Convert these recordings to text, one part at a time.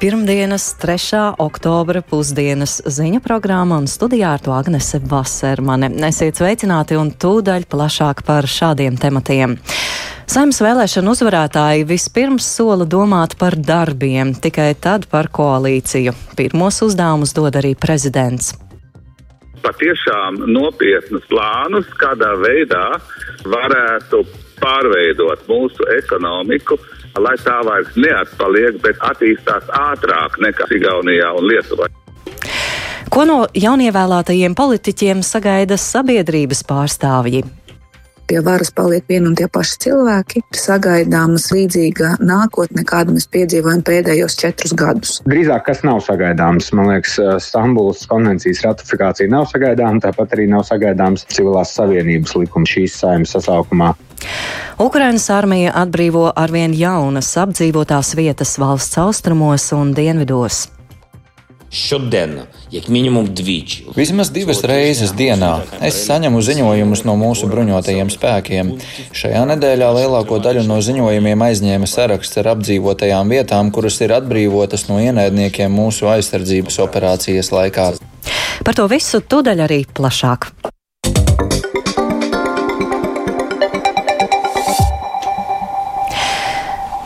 pirmdienas, 3. oktobra pusdienas ziņu programma un studijā ar to Agnese Vasermane. Esiet sveicināti un tūdaļ plašāk par šādiem tematiem. Saimnes vēlēšana uzvarētāji vispirms sola domāt par darbiem, tikai tad par koalīciju. Pirmos uzdevumus dod arī prezidents patiešām nopietnus plānus, kādā veidā varētu pārveidot mūsu ekonomiku, lai tā vairs neatpaliek, bet attīstās ātrāk nekā Igaunijā un Lietuvā. Ko no jaunievēlētajiem politiķiem sagaida sabiedrības pārstāvji? Pie varas paliek vieni un tie paši cilvēki. Ir sagaidāmas līdzīga nākotne, kādu mēs piedzīvojam pēdējos četrus gadus. Drīzāk, kas nav sagaidāms, man liekas, Stambulas konvencijas ratifikācija nav sagaidāma, tāpat arī nav sagaidāms civilās savienības likums šīs saimnes sasaukumā. Ukrainas armija atbrīvo arvien jaunas apdzīvotās vietas valsts austrumos un dienvidos. Šodien, jak minimum dviči. Vismaz divas reizes dienā es saņemu ziņojumus no mūsu bruņotajiem spēkiem. Šajā nedēļā lielāko daļu no ziņojumiem aizņēma saraksts ar apdzīvotajām vietām, kuras ir atbrīvotas no ienaidniekiem mūsu aizsardzības operācijas laikā. Par to visu tūdaļ arī plašāk.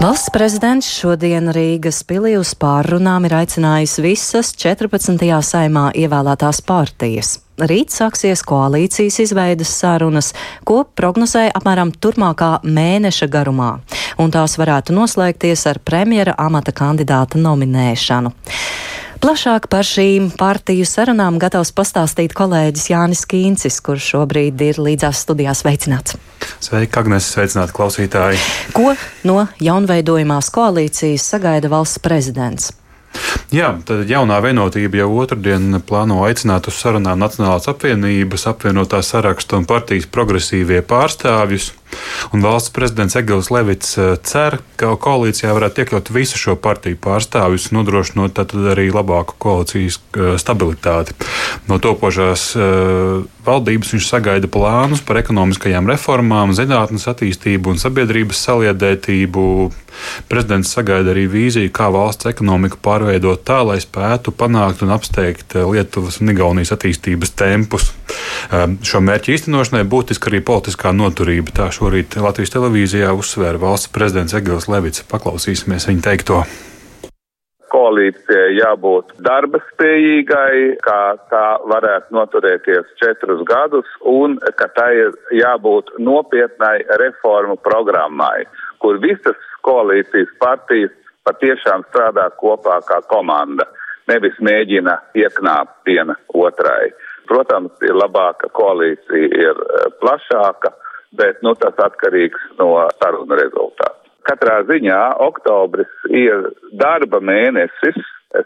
Valsts prezidents šodien Rīgas pilī uz pārrunām ir aicinājis visas 14. saimā ievēlētās partijas. Rīt sāksies koalīcijas izveidas sarunas, ko prognozēja apmēram turpmākā mēneša garumā, un tās varētu noslēgties ar premjera amata kandidāta nominēšanu. Plašāk par šīm partiju sarunām gatavs pastāstīt kolēģis Jānis Kīncis, kurš šobrīd ir līdzās studijās veicināts. Sveiki, Agnēs, sveicināti klausītāji! Ko no jaunveidojumās koalīcijas sagaida valsts prezidents? Jā, tad jaunā vienotība jau otrdien plāno aicināt uz sarunām Nacionālās apvienības, apvienotā saraksta un partijas progresīvie pārstāvjus. Un valsts prezidents Egils Levits eh, cer, ka koalīcijā varētu iekļaut visu šo partiju pārstāvjus, nodrošinot arī labāku koalīcijas eh, stabilitāti. No topošās eh, valdības viņš sagaida plānus par ekonomiskajām reformām, zinātnes attīstību un sabiedrības saliedētību. Prezidents sagaida arī vīziju, kā valsts ekonomiku pārveidot tā, lai spētu panākt un apsteigt Lietuvas un Igaunijas attīstības tempus. Šo mērķu īstenošanai būtiska arī politiskā noturība. Tā šorīt Latvijas televīzijā uzsvēra valsts prezidents Egils Levits. Paklausīsimies viņa teikto koalīcijai jābūt darba spējīgai, kā tā varētu noturēties četrus gadus, un ka tai ir jābūt nopietnai reformu programmai, kur visas koalīcijas partijas patiešām strādā kopā kā komanda, nevis mēģina ieknāpt viena otrai. Protams, ir labāka koalīcija, ir eh, plašāka, bet nu, tas atkarīgs no sarunu rezultātu. Katrā ziņā oktobris ir darba mēnesis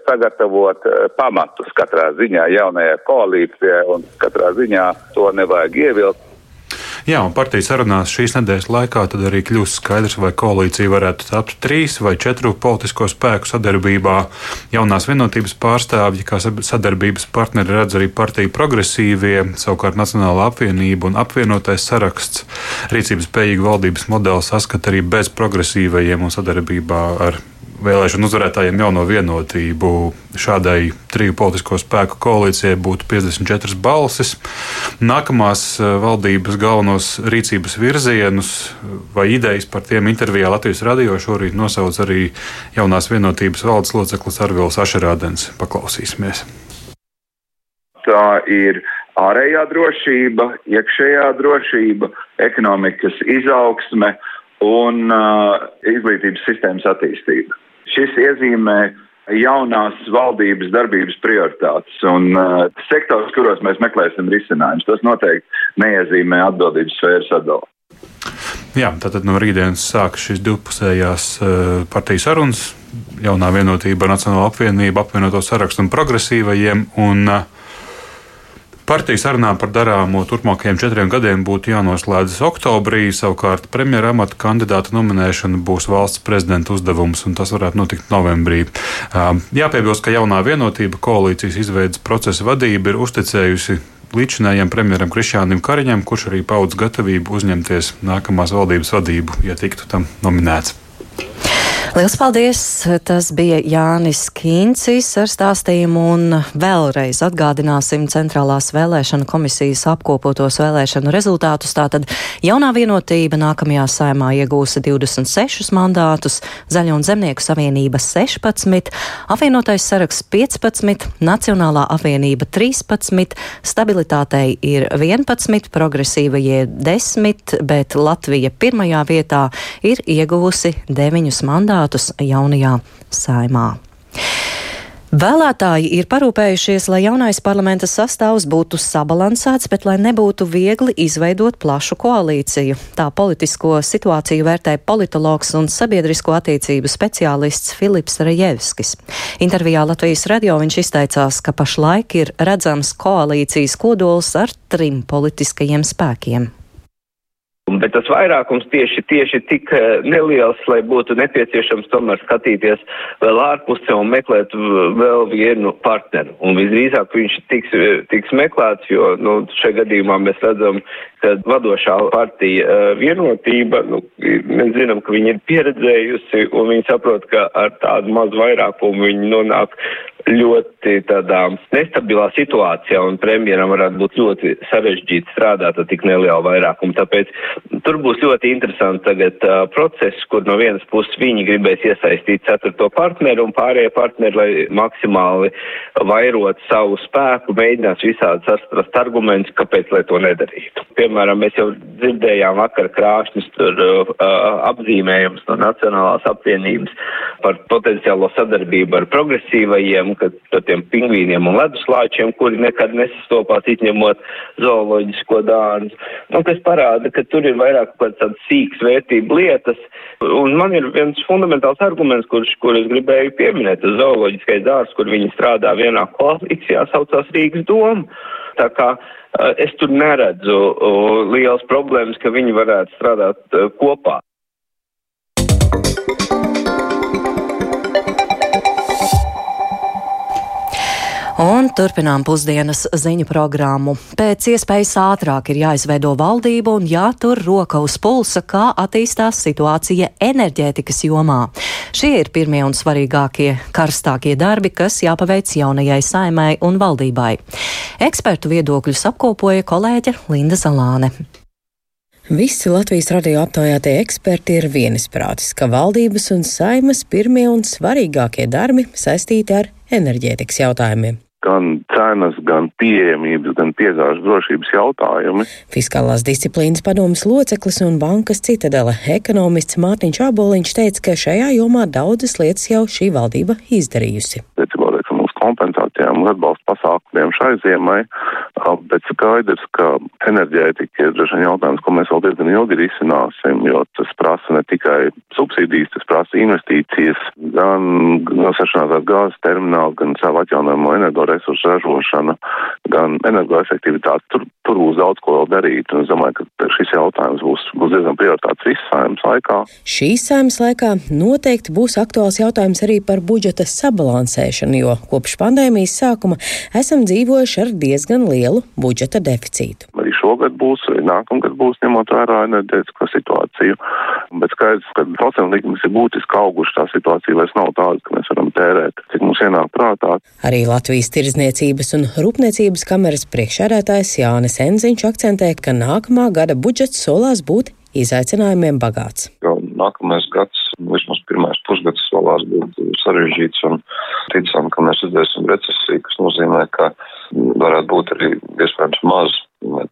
sagatavot eh, pamatus katrā ziņā jaunajai koalīcijai, un katrā ziņā to nevajag ievilkt. Jā, un partijas sarunās šīs nedēļas laikā tad arī kļūs skaidrs, vai koalīcija varētu tapt trīs vai četru politisko spēku sadarbībā. Jaunās vienotības pārstāvji, kā sadarbības partneri, redz arī partiju progresīvie, savukārt Nacionāla apvienība un apvienotais saraksts. Rīcības spējīgu valdības modeli saskata arī bez progresīvajiem un sadarbībā ar vēlēšanu uzvarētājiem jauno vienotību. Šādai triju politisko spēku koalīcijai būtu 54 balsis. Nākamās eh, valdības galvenos rīcības virzienus vai idejas par tiem intervijā Latvijas radio šorīt nosauc arī jaunās vienotības valdes loceklis Arvils Ašerādens. Paklausīsimies! Tā ir ārējā drošība, iekšējā drošība, ekonomikas izaugsme un uh, izglītības sistēmas attīstība. Šis iezīmē jaunās valdības darbības prioritātes un uh, sektors, kuros mēs meklēsim risinājumus. Tas noteikti neiezīmē atbildības sfēras sadali. Jā, tātad no rītdienas sākas šīs divpusējās uh, partijas sarunas. Jaunā vienotība, Nacionāla apvienība, apvienoto sarakstu un progresīvajiem. Un, uh, Partijas sarunām par darāmo turpmākajiem četriem gadiem būtu jānoslēdzas oktobrī, savukārt premjera amata kandidāta nominēšana būs valsts prezidenta uzdevums, un tas varētu notikt novembrī. Jāpiebilst, ka jaunā vienotība koalīcijas izveidas procesa vadība ir uzticējusi līdzinājiem premjeram Krišānam Kariņam, kurš arī paudz gatavību uzņemties nākamās valdības vadību, ja tiktu tam nominēts. Liels paldies! Tas bija Jānis Kīncis ar stāstījumu un vēlreiz atgādināsim Centrālās vēlēšana komisijas apkopotos vēlēšanu rezultātus. Tātad jaunā vienotība nākamajā saimā iegūsa 26 mandātus, Zaļo un Zemnieku savienība 16, apvienotais saraksts 15, Nacionālā apvienība 13, stabilitātei ir 11, progresīvajie 10, bet Latvija pirmajā vietā ir ieguvusi 9 mandātus deputātus jaunajā saimā. Vēlētāji ir parūpējušies, lai jaunais parlamenta sastāvs būtu sabalansēts, bet lai nebūtu viegli izveidot plašu koalīciju. Tā politisko situāciju vērtē politologs un sabiedrisko attiecību speciālists Filips Rejevskis. Intervijā Latvijas radio viņš izteicās, ka pašlaik ir redzams koalīcijas kodols ar trim politiskajiem spēkiem. Bet tas vairākums tieši, tieši tik eh, neliels, lai būtu nepieciešams tomēr skatīties vēl ārpusē un meklēt vēl vienu partneru. Un visdrīzāk viņš tiks, tiks meklēts, jo nu, šajā gadījumā mēs redzam, ka vadošā partija vienotība, nu, mēs zinām, ka viņi ir pieredzējusi un viņi saprot, ka ar tādu mazu vairākumu viņi nonāk ļoti tādā nestabilā situācijā un premjeram varētu būt ļoti sarežģīti strādāt ar tik nelielu vairākumu. Tāpēc tur būs ļoti interesants tagad uh, process, kur no vienas puses viņi gribēs iesaistīt ceturto partneru un pārējie partneri, lai maksimāli vairot savu spēku, mēģinās visādi sastrast argumentus, kāpēc lai to nedarītu. Piemēram, mēs jau dzirdējām vakar krāšņus tur uh, apzīmējums no Nacionālās apvienības par potenciālo sadarbību ar progresīvajiem, ka par tiem pingvīniem un leduslāčiem, kuri nekad nesastopās izņemot zooloģisko dārzu, nu, kas parāda, ka tur ir vairāk kaut kāds sīks vērtību lietas. Un man ir viens fundamentāls arguments, kurš, kur es gribēju pieminēt, zooloģiskais dārzs, kur viņi strādā vienā koalīcijā, saucās Rīgas doma. Tā kā es tur neredzu liels problēmas, ka viņi varētu strādāt kopā. Un turpinām pusdienas ziņu programmu. Pēc iespējas ātrāk ir jāizveido valdība un jātur roka uz pulsa, kā attīstās situācija enerģētikas jomā. Šie ir pirmie un svarīgākie, karstākie darbi, kas jāpaveic jaunajai saimai un valdībai. Ekspertu viedokļus apkopoja kolēģe Linda Zalāne. Visi Latvijas radio aptaujātie eksperti ir vienisprātis, ka valdības un saimas pirmie un svarīgākie darbi saistīti ar enerģētikas jautājumiem gan cenas, gan pieejamības, gan piegāžu drošības jautājumi. Fiskālās disciplīnas padomas loceklis un bankas citadela ekonomists Mārtiņš Aboliņš teica, ka šajā jomā daudzas lietas jau šī valdība izdarījusi. Tiecībā, kompensācijām un atbalsta pasākumiem šai ziemai, bet skaidrs, ka enerģētika ir droši vien jautājums, ko mēs vēl diezgan ilgi risināsim, jo tas prasa ne tikai subsīdijas, tas prasa investīcijas, gan sašanātās gāzes termināli, gan savu atjaunojamo energoresursu ražošana, gan energoefektivitāte. Tur, tur būs daudz ko vēl darīt, un es domāju, ka šis jautājums būs, būs diezgan prioritāts visas saimnes laikā. Šīs saimnes laikā noteikti būs aktuāls jautājums arī par budžeta sabalansēšanu, jo kopš pandēmijas sākuma esam dzīvojuši ar diezgan lielu budžeta deficītu. Arī šogad būs, arī nākamgad būs, ņemot vērā enerģētisko situāciju. Bet skaidrs, ka procentu likmes ir būtiski auguši, tā situācija vairs nav tāda, ka mēs varam tērēt, cik mums ienāk prātā. Arī Latvijas Tirzniecības un Rūpniecības kameras priekšsēdētājs Jānis Enziņš akcentē, ka nākamā gada budžets solās būt izaicinājumiem bagāts. Nākamais gads, pusgads, solās būt sarežģīts un ticam, ka mēs redzēsim recesiju, kas nozīmē, ka varētu būt arī iespējams maz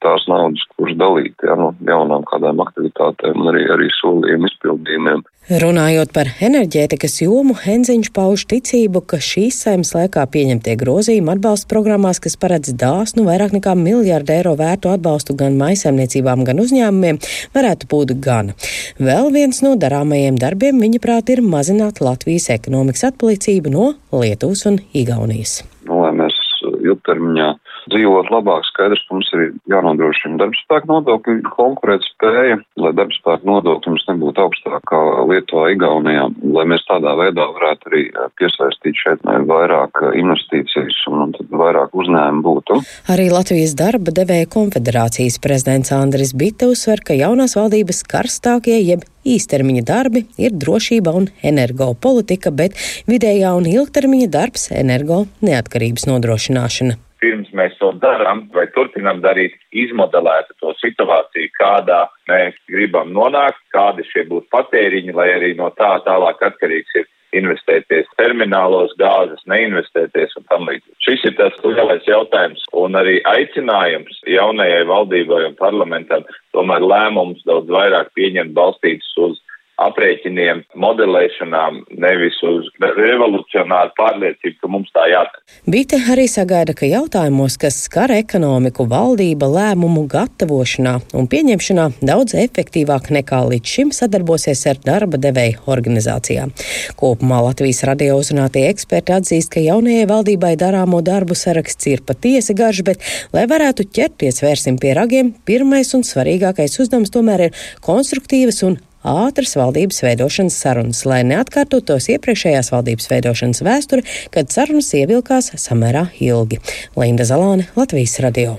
tās naudas, kuras dalīt ja, no jaunām kādām aktivitātēm un arī, arī solījumu izpildījumiem. Runājot par enerģētikas jomu, Henziņš pauž ticību, ka šīs saimnes laikā pieņemtie grozījumi atbalsta programmās, kas paredz dāsnu vairāk nekā miljārdu eiro vērtu atbalstu gan maisaimniecībām, gan uzņēmumiem, varētu būt gana. Vēl viens no darāmajiem darbiem, viņa prāt, ir mazināt Latvijas ekonomikas atpalicību no Lietuvas un Igaunijas. Nu, lai mēs ilgtermiņā dzīvot labāk, skaidrs, ka mums ir jānodrošina darbspēka nodokļu konkurētspēja, lai darbspēka nodokļi mums nebūtu augstākā Lietuvā, Igaunijā, lai mēs tādā veidā varētu arī piesaistīt šeit vairāk investīcijas un tad vairāk uzņēmumu būtu. Arī Latvijas darba devēja konfederācijas prezidents Andris Bita uzsver, ka jaunās valdības karstākie jeb īstermiņa darbi ir drošība un energopolitika, bet vidējā un ilgtermiņa darbs - energo neatkarības nodrošināšana pirms mēs to darām vai turpinām darīt, izmodelētu to situāciju, kādā mēs gribam nonākt, kādi šie būtu patēriņi, lai arī no tā tālāk atkarīgs ir investēties terminālos, gāzes, neinvestēties un tam līdzīgi. Šis ir tas lielais jautājums un arī aicinājums jaunajai valdībai un parlamentam tomēr lēmumus daudz vairāk pieņemt balstītus uz aprēķiniem, modelēšanām, nevis uz revolucionāru pārliecību, ka mums tā jādara. Bite arī sagaida, ka jautājumos, kas skar ekonomiku, valdība lēmumu gatavošanā un pieņemšanā daudz efektīvāk nekā līdz šim sadarbosies ar darba devēju organizācijām. Kopumā Latvijas radio uzrunātie eksperti atzīst, ka jaunajai valdībai darāmo darbu saraksts ir patiesi garš, bet, lai varētu ķerties vērsim pie ragiem, pirmais un svarīgākais uzdevums tomēr ir konstruktīvas un ātras valdības veidošanas sarunas, lai neatkārtotos iepriekšējās valdības veidošanas vēsture, kad sarunas ievilkās samērā ilgi. Linda Zalāne, Latvijas radio.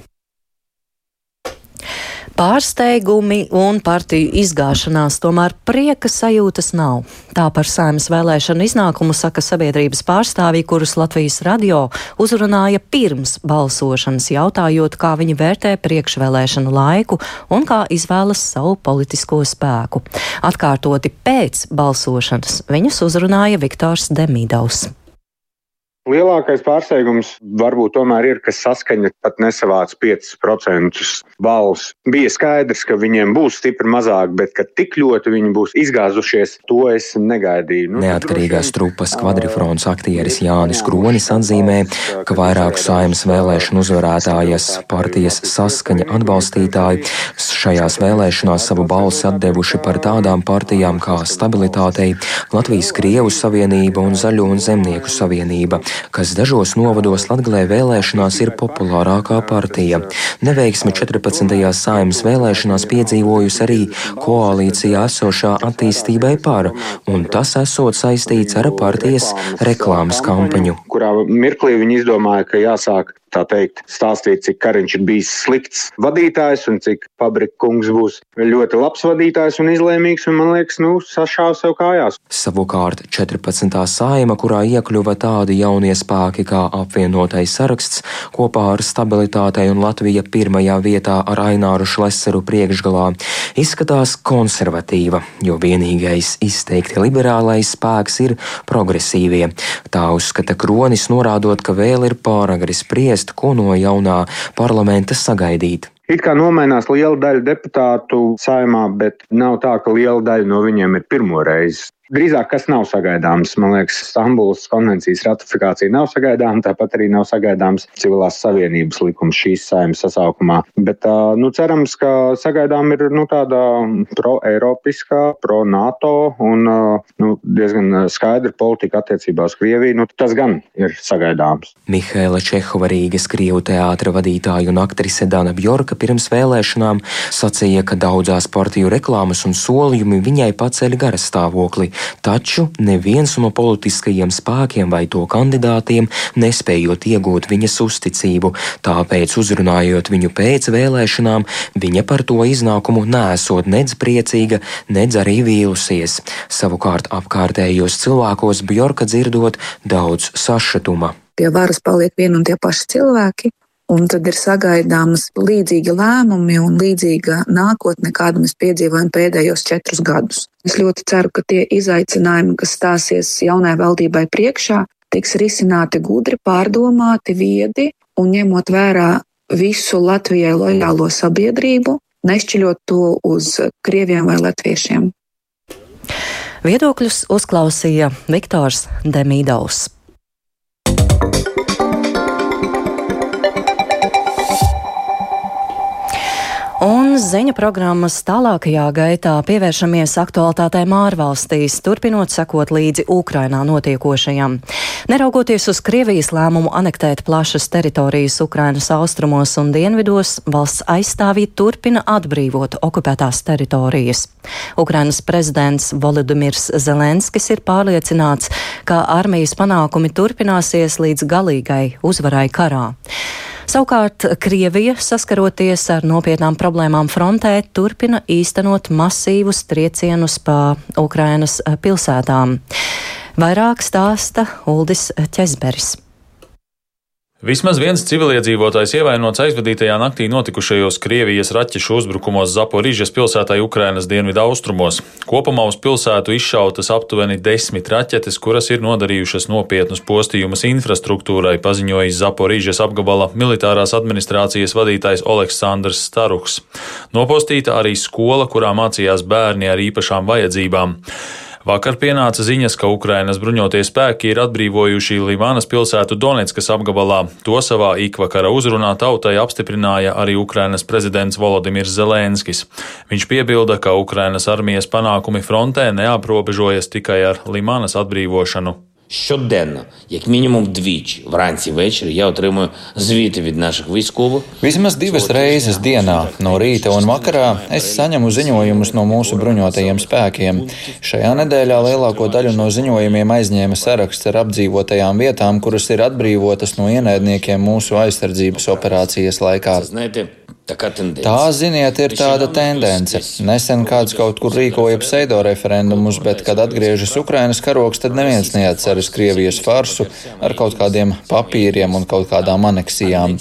Pārsteigumi un partiju izgāšanās, tomēr prieka sajūtas nav. Tā par saimas vēlēšanu iznākumu saka sabiedrības pārstāvji, kurus Latvijas radio uzrunāja pirms balsošanas, jautājot, kā viņi vērtē priekšvēlēšanu laiku un kā izvēlas savu politisko spēku. Atkārtoti pēc balsošanas viņus uzrunāja Viktors Demīdaus. Lielākais pārsteigums varbūt tomēr ir, ka saskaņa pat nesavāc 5% balss. Bija skaidrs, ka viņiem būs stipri mazāk, bet ka tik ļoti viņi būs izgāzušies, to es negaidīju. Nu, Neatkarīgās trupas kvadrifrons aktieris Jānis Kronis atzīmē, ka vairāku saimas vēlēšanu uzvarētājas partijas saskaņa atbalstītāji. Šajās vēlēšanās savu balsi atdevuši par tādām partijām kā Stabilitātei, Latvijas Krievu savienība un Zaļo un Zemnieku savienība kas dažos novados Latgalē vēlēšanās ir populārākā partija. Neveiksmi 14. saimas vēlēšanās piedzīvojusi arī koalīcijā esošā attīstībai par, un tas esot saistīts ar partijas reklāmas kampaņu. Kurā mirklī viņi izdomāja, ka jāsāk tā teikt, stāstīt, cik Kariņš ir bijis slikts vadītājs un cik Pabrika kungs būs ļoti labs vadītājs un izlēmīgs, un man liekas, nu, sašāva sev kājās. Savukārt 14. sājuma, kurā iekļuva tādi jaunie spēki kā apvienotais saraksts, kopā ar stabilitātei un Latvija pirmajā vietā ar Aināru Šleseru priekšgalā, izskatās konservatīva, jo vienīgais izteikti liberālais spēks ir progresīvie. Tā uzskata Kronis, norādot, ka vēl ir pāragri spriest spriest, ko no jaunā parlamenta sagaidīt. It kā nomainās liela daļa deputātu saimā, bet nav tā, ka liela daļa no viņiem ir pirmo reizi Drīzāk, kas nav sagaidāms, man liekas, Stambulas konvencijas ratifikācija nav sagaidāma, tāpat arī nav sagaidāms civilās savienības likums šīs saimnes sasaukumā. Bet, nu, cerams, ka sagaidām ir, nu, tāda pro-eiropiskā, pro-NATO un, nu, diezgan skaidra politika attiecībā uz Krieviju. Nu, tas gan ir sagaidāms. Mihaila Čehova Rīgas Krievu teātra vadītāja un aktrise Dana Bjorka pirms vēlēšanām sacīja, ka daudzās partiju reklāmas un solījumi viņai paceļ garastāvokli taču neviens no politiskajiem spēkiem vai to kandidātiem nespējot iegūt viņas uzticību, tāpēc uzrunājot viņu pēc vēlēšanām, viņa par to iznākumu nesot nedz priecīga, nedz arī vīlusies. Savukārt apkārtējos cilvēkos Bjorka dzirdot daudz sašutuma. Pie varas paliek vien un tie paši cilvēki, Un tad ir sagaidāmas līdzīgi lēmumi un līdzīga nākotne, kādu mēs piedzīvojam pēdējos četrus gadus. Es ļoti ceru, ka tie izaicinājumi, kas stāsies jaunai valdībai priekšā, tiks risināti gudri, pārdomāti, viedi un ņemot vērā visu Latvijai lojālo sabiedrību, nešķiļot to uz krieviem vai latviešiem. Viedokļus uzklausīja Viktors Demīdaus. Un ziņu programmas tālākajā gaitā pievēršamies aktualitātēm ārvalstīs, turpinot sekot līdzi Ukrainā notiekošajam. Neraugoties uz Krievijas lēmumu anektēt plašas teritorijas Ukrainas austrumos un dienvidos, valsts aizstāvji turpina atbrīvot okupētās teritorijas. Ukrainas prezidents Volodimirs Zelenskis ir pārliecināts, ka armijas panākumi turpināsies līdz galīgai uzvarai karā. Savukārt Krievija, saskaroties ar nopietnām problēmām frontē, turpina īstenot masīvus triecienus pa Ukrainas pilsētām. Vairāk stāsta Uldis Česberis. Vismaz viens civiliedzīvotājs ievainots aizvadītajā naktī notikušajos Krievijas raķešu uzbrukumos Zaporīžas pilsētai Ukrainas dienvidu austrumos. Kopumā uz pilsētu izšautas aptuveni desmit raķetes, kuras ir nodarījušas nopietnus postījumus infrastruktūrai, paziņojis Zaporīžas apgabala militārās administrācijas vadītājs Aleksandrs Staruks. Nopostīta arī skola, kurā mācījās bērni ar īpašām vajadzībām. Vakar pienāca ziņas, ka Ukrainas bruņotie spēki ir atbrīvojuši Limānas pilsētu Donetskas apgabalā. To savā ikvakara uzrunā tautai apstiprināja arī Ukrainas prezidents Volodimirs Zelenskis. Viņš piebilda, ka Ukrainas armijas panākumi frontē neaprobežojas tikai ar Limānas atbrīvošanu. Щоденно, як мінімум двічі, вранці ввечері, я отримую звіти від наших військових. Vismaz divas reizes dienā, no rīta un vakarā, es saņemu ziņojumus no mūsu bruņotajiem spēkiem. Šajā nedēļā lielāko daļu no ziņojumiem aizņēma saraksts ar apdzīvotajām vietām, kuras ir atbrīvotas no ienaidniekiem mūsu aizsardzības operācijas laikā. Знаєте, Tā, tā, ziniet, ir tāda tendence. Nesen kāds kaut kur rīkoja pseido referendumus, bet, kad atgriežas Ukrainas karoks, tad neviens neatceras Krievijas farsu ar kaut kādiem papīriem un kaut kādām aneksijām.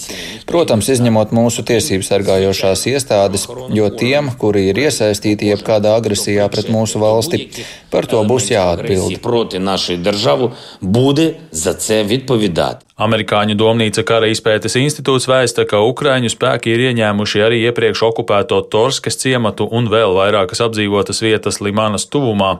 Protams, izņemot mūsu tiesību sargājošās iestādes, jo tiem, kuri ir iesaistīti jebkādā agresijā pret mūsu valsti, par to būs jāatbild. Amerikāņu domnīca kara izpētes institūts vēsta, ka Ukraiņu spēki ir ieņēmuši arī iepriekš okupēto Torskas ciematu un vēl vairākas apdzīvotas vietas Limanas tuvumā.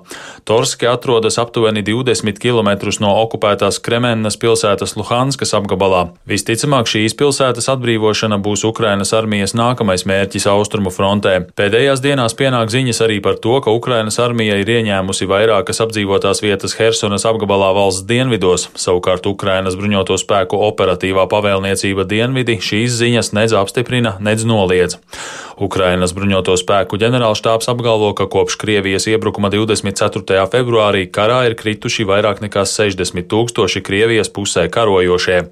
Torske atrodas aptuveni 20 km no okupētās Kremennas pilsētas Luhanskas apgabalā. Visticamāk, šīs pilsētas atbrīvošana būs Ukrainas armijas nākamais mērķis austrumu frontē. Pēdējās dienās pienāk ziņas arī par to, ka Ukrainas armija ir ieņēmusi vairākas apdzīvotās vietas Hersonas apgabalā valsts dienvidos, savukārt Ukrainas bruņoto spēku operatīvā pavēlniecība dienvidi šīs ziņas nedz apstiprina, nedz noliedz. Ukrainas bruņoto spēku ģenerālštāps apgalvo, ka kopš Krievijas iebrukuma 24. februārī karā ir krituši vairāk nekā 60 tūkstoši Krievijas pusē karojošie.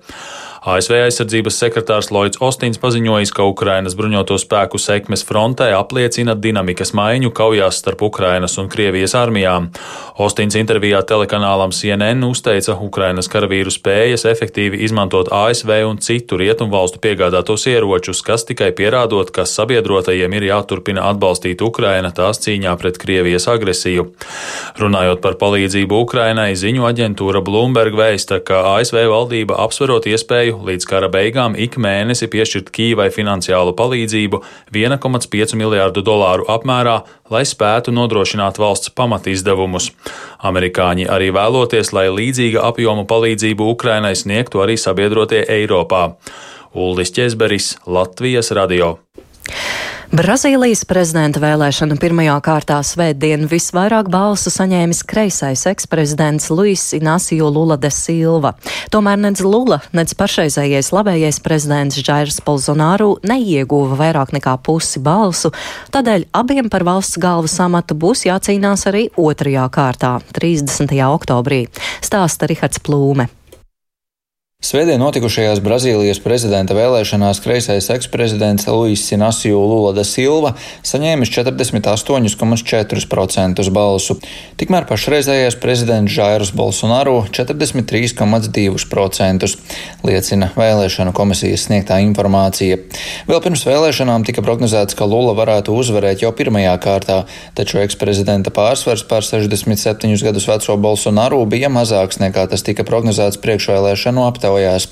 ASV aizsardzības sekretārs Lloyds Ostins paziņojis, ka Ukrainas bruņoto spēku sekmes frontē apliecina dinamikas maiņu kaujās starp Ukrainas un Krievijas armijām. Ostins intervijā telekanālam CNN uzteica Ukrainas karavīru spējas efektīvi izmantot ASV un citu rietumvalstu piegādātos ieročus, kas tikai pierādot, ka sabiedrotajiem ir jāturpina atbalstīt Ukraina tās cīņā pret Krievijas agresiju. Runājot par palīdzību Ukrainai, ziņu aģentūra Bloomberg vēsta, ka ASV valdība apsverot iespēju līdz kara beigām ik mēnesi piešķirt Kīvai finansiālu palīdzību 1,5 miljārdu dolāru apmērā, lai spētu nodrošināt valsts pamatizdevumus. Amerikāņi arī vēloties, lai līdzīga apjoma palīdzību Ukrainai sniegtu arī sabiedrotie Eiropā. Uldis Česberis, Latvijas radio. Brazīlijas prezidenta vēlēšana pirmajā kārtā svētdien visvairāk balsu saņēmis kreisais eksprezidents Luis Inacio Lula de Silva. Tomēr nec Lula, nec pašreizējais labējais prezidents Džairs Bolsonaru neieguva vairāk nekā pusi balsu, tādēļ abiem par valsts galvas amatu būs jācīnās arī otrajā kārtā, 30. oktobrī, stāsta Rihards Plūme. Svētdien notikušajās Brazīlijas prezidenta vēlēšanās kreisais eksprezidents Luis Sinasiju Lula da Silva saņēmis 48,4% balsu, tikmēr pašreizējais prezidents Žairs Bolsonaru 43,2%, liecina vēlēšanu komisijas sniegtā informācija. Vēl pirms vēlēšanām tika prognozēts, ka Lula varētu uzvarēt jau pirmajā kārtā, taču eksprezidenta pārsvars par 67 gadus veco Bolsonaru bija mazāks nekā tas tika prognozēts priekšvēlēšanu aptaujā aptaujās.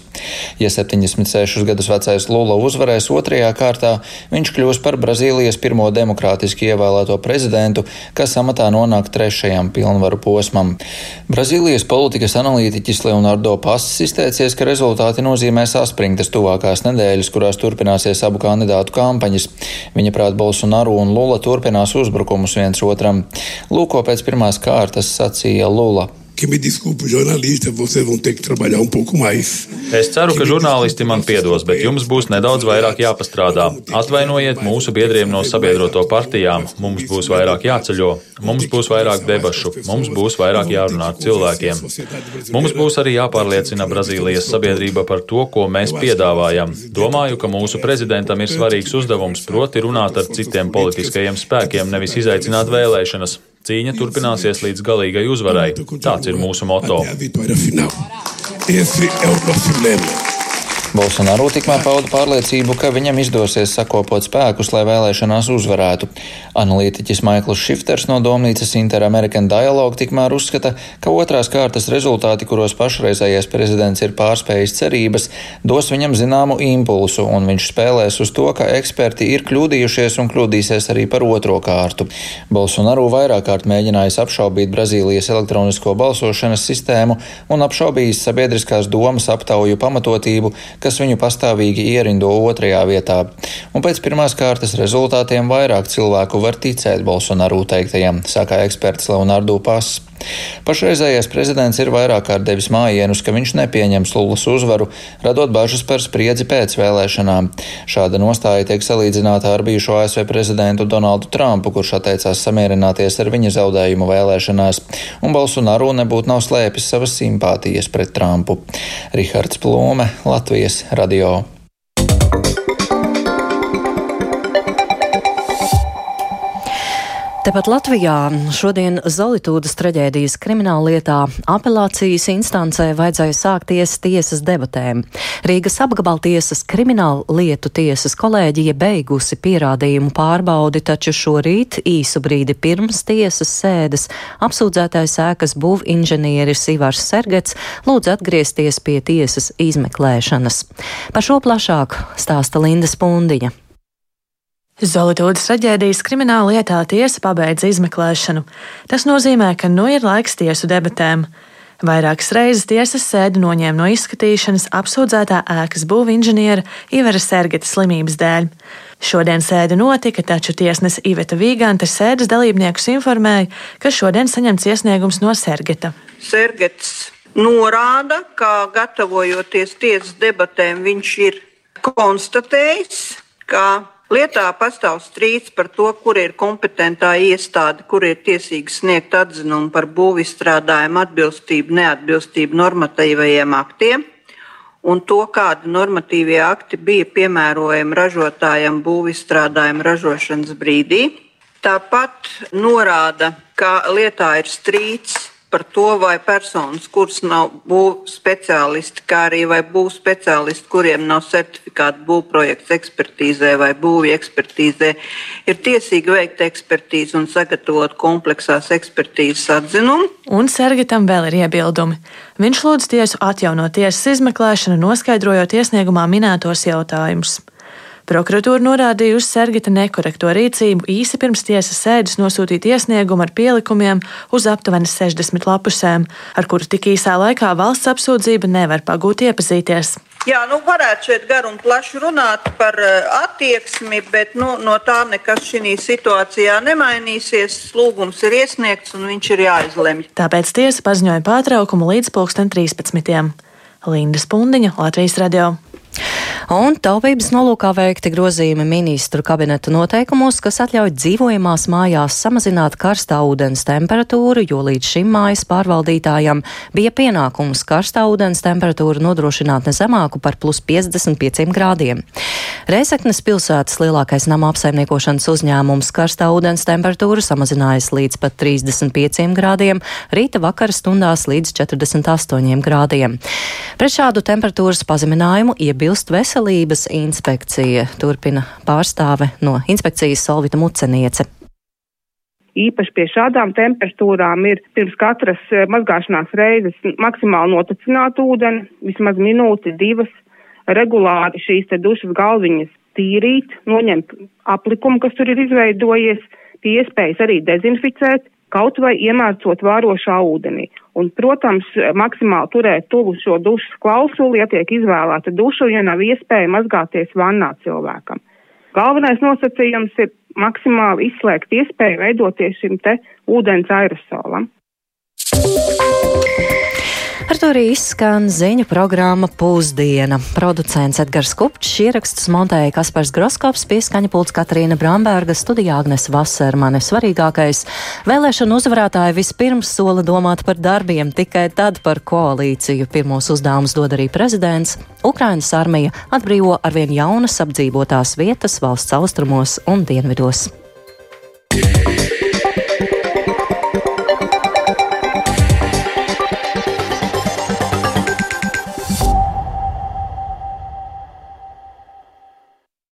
Ja 76 gadus vecais Lula uzvarēs otrajā kārtā, viņš kļūs par Brazīlijas pirmo demokrātiski ievēlēto prezidentu, kas amatā nonāk trešajam pilnvaru posmam. Brazīlijas politikas analītiķis Leonardo Passis izteicies, ka rezultāti nozīmē saspringtas tuvākās nedēļas, kurās turpināsies abu kandidātu kampaņas. Viņa prāt Bolsonaru un Lula turpinās uzbrukumus viens otram. Lūko pēc pirmās kārtas sacīja Lula. Que me desculpe, jornalistas, vocês vão ter que trabalhar um pouco mais. Es ceru, ka žurnālisti man piedos, bet jums būs nedaudz vairāk jāpastrādā. Atvainojiet mūsu biedriem no sabiedroto partijām, mums būs vairāk jāceļo, mums būs vairāk debašu, mums būs vairāk jārunā ar cilvēkiem. Mums būs arī jāpārliecina Brazīlijas sabiedrība par to, ko mēs piedāvājam. Domāju, ka mūsu prezidentam ir svarīgs uzdevums, proti runāt ar citiem politiskajiem spēkiem, nevis izaicināt vēlēšanas. Cīņa turpināsies līdz galīgai uzvarai. Tāds ir mūsu moto. Bolsonaro tikmēr pauda pārliecību, ka viņam izdosies sakopot spēkus, lai vēlēšanās uzvarētu. Analītiķis Maikls Šifters no domnīcas Inter-American Dialogue tikmēr uzskata, ka otrās kārtas rezultāti, kuros pašreizējais prezidents ir pārspējis cerības, dos viņam zināmu impulsu, un viņš spēlēs uz to, ka eksperti ir kļūdījušies un kļūdīsies arī par otro kārtu. Bolsonaro vairāk kārt mēģinājis apšaubīt Brazīlijas elektronisko balsošanas sistēmu un apšaubījis sabiedriskās domas aptauju pamatotību, kas viņu pastāvīgi ierindo otrajā vietā, un pēc pirmās kārtas rezultātiem vairāk cilvēku var ticēt Bolsonaru teiktajam, saka eksperts Leonardo Pass. Pašreizējais prezidents ir vairāk kārt devis mājienus, ka viņš nepieņems Lulas uzvaru, radot bažas par spriedzi pēc vēlēšanām. Šāda nostāja tiek salīdzināta ar bijušo ASV prezidentu Donaldu Trumpu, kurš atteicās samierināties ar viņa zaudējumu vēlēšanās, un Bolsonaru nebūtu nav slēpis savas simpātijas pret Trumpu. Rihards Plūme, Latvijas radio. Tepat Latvijā šodien Zolitūdas traģēdijas krimināla lietā apelācijas instancē vajadzēja sākties tiesas debatēm. Rīgas apgabaltiesas krimināla lietu tiesas kolēģija beigusi pierādījumu pārbaudi, taču šorīt īsu brīdi pirms tiesas sēdes apsūdzētais ēkas būv inženieris Ivars Sergets lūdz atgriezties pie tiesas izmeklēšanas. Par šo plašāk stāsta Linda Spundiņa. Zolītūdas traģēdijas krimināla lietā tiesa pabeidza izmeklēšanu. Tas nozīmē, ka nu ir laiks tiesu debatēm. Vairākas reizes tiesas sēdi noņēma no izskatīšanas apsūdzētā ēkas būvinženiera Ivera Sergeta slimības dēļ. Šodien sēde notika, taču tiesnese Iveta Vīganta sēdes dalībniekus informēja, ka šodien saņemts iesniegums no Sergeta. Sergets norāda, ka gatavojoties tiesas debatēm, viņš ir konstatējis, ka Lietā pastāv strīds par to, kur ir kompetentā iestāde, kur ir tiesīgs sniegt atzinumu par būvizstrādājumu atbilstību, neatbilstību normatīvajiem aktiem un to, kādi normatīvie akti bija piemērojami ražotājam būvizstrādājuma ražošanas brīdī. Tāpat norāda, ka lietā ir strīds par to, vai personas, kuras nav būvniecības speciālisti, kā arī vai būvniecības speciālisti, kuriem nav certifikāta būvprojekta ekspertīzē vai būvju ekspertīzē, ir tiesīgi veikt ekspertīzi un sagatavot kompleksās ekspertīzes atzinumu. Un Sergetam vēl ir iebildumi. Viņš lūdz tiesu atjaunot tiesas izmeklēšanu, noskaidrojot iesniegumā minētos jautājumus. Prokuratūra norādīja uz Sergita nekorekto rīcību īsi pirms tiesas sēdes nosūtīt iesniegumu ar pielikumiem uz aptuveni 60 lapusēm, ar kuru tik īsā laikā valsts apsūdzība nevar pagūt iepazīties. Jā, nu varētu šeit garu un plaši runāt par uh, attieksmi, bet nu, no tā nekas šī situācijā nemainīsies. Lūgums ir iesniegts un viņš ir jāizlemj. Tāpēc tiesa paziņoja pārtraukumu līdz 2013. Linda Spundiņa, Latvijas radio. Un taupības nolūkā veikti grozījumi ministru kabineta noteikumos, kas atļauj dzīvojamās mājās samazināt karstā ūdens temperatūru, jo līdz šim mājas pārvaldītājam bija pienākums karstā ūdens temperatūru nodrošināt nezemāku par plus 55 grādiem. Reizeknes pilsētas lielākais nama apsaimniekošanas uzņēmums karstā ūdens temperatūru samazinājis līdz pat 35 grādiem, rīta vakara stundās līdz 48 grādiem. Pret šādu temperatūras pazeminājumu iebilst veselības veselības inspekcija, turpina pārstāve no inspekcijas Solvita Muceniece. Īpaši pie šādām temperatūrām ir pirms katras eh, mazgāšanās reizes maksimāli notecināt ūdeni, vismaz minūti, divas, regulāri šīs dušas galviņas tīrīt, noņemt aplikumu, kas tur ir izveidojies, pie iespējas arī dezinficēt, kaut vai iemērcot vārošā ūdenī. Un, protams, maksimāli turēt tuvu šo dušas klausuli, ja tiek izvēlēta duša, ja nav iespēja mazgāties vannā cilvēkam. Galvenais nosacījums ir maksimāli izslēgt iespēju veidoties šim te ūdens aerosolam. Ar to arī izskan ziņu programma Pusdiena. Producents Edgars Kupčs, ierakstus montēja Kaspars Groskops, pieskaņa pults Katrīna Bramberga, studijā Agnes Vasermane. Svarīgākais - vēlēšana uzvarētāji vispirms sola domāt par darbiem, tikai tad par koalīciju. Pirmos uzdevumus dod arī prezidents. Ukrainas armija atbrīvo arvien jaunas apdzīvotās vietas valsts austrumos un dienvidos.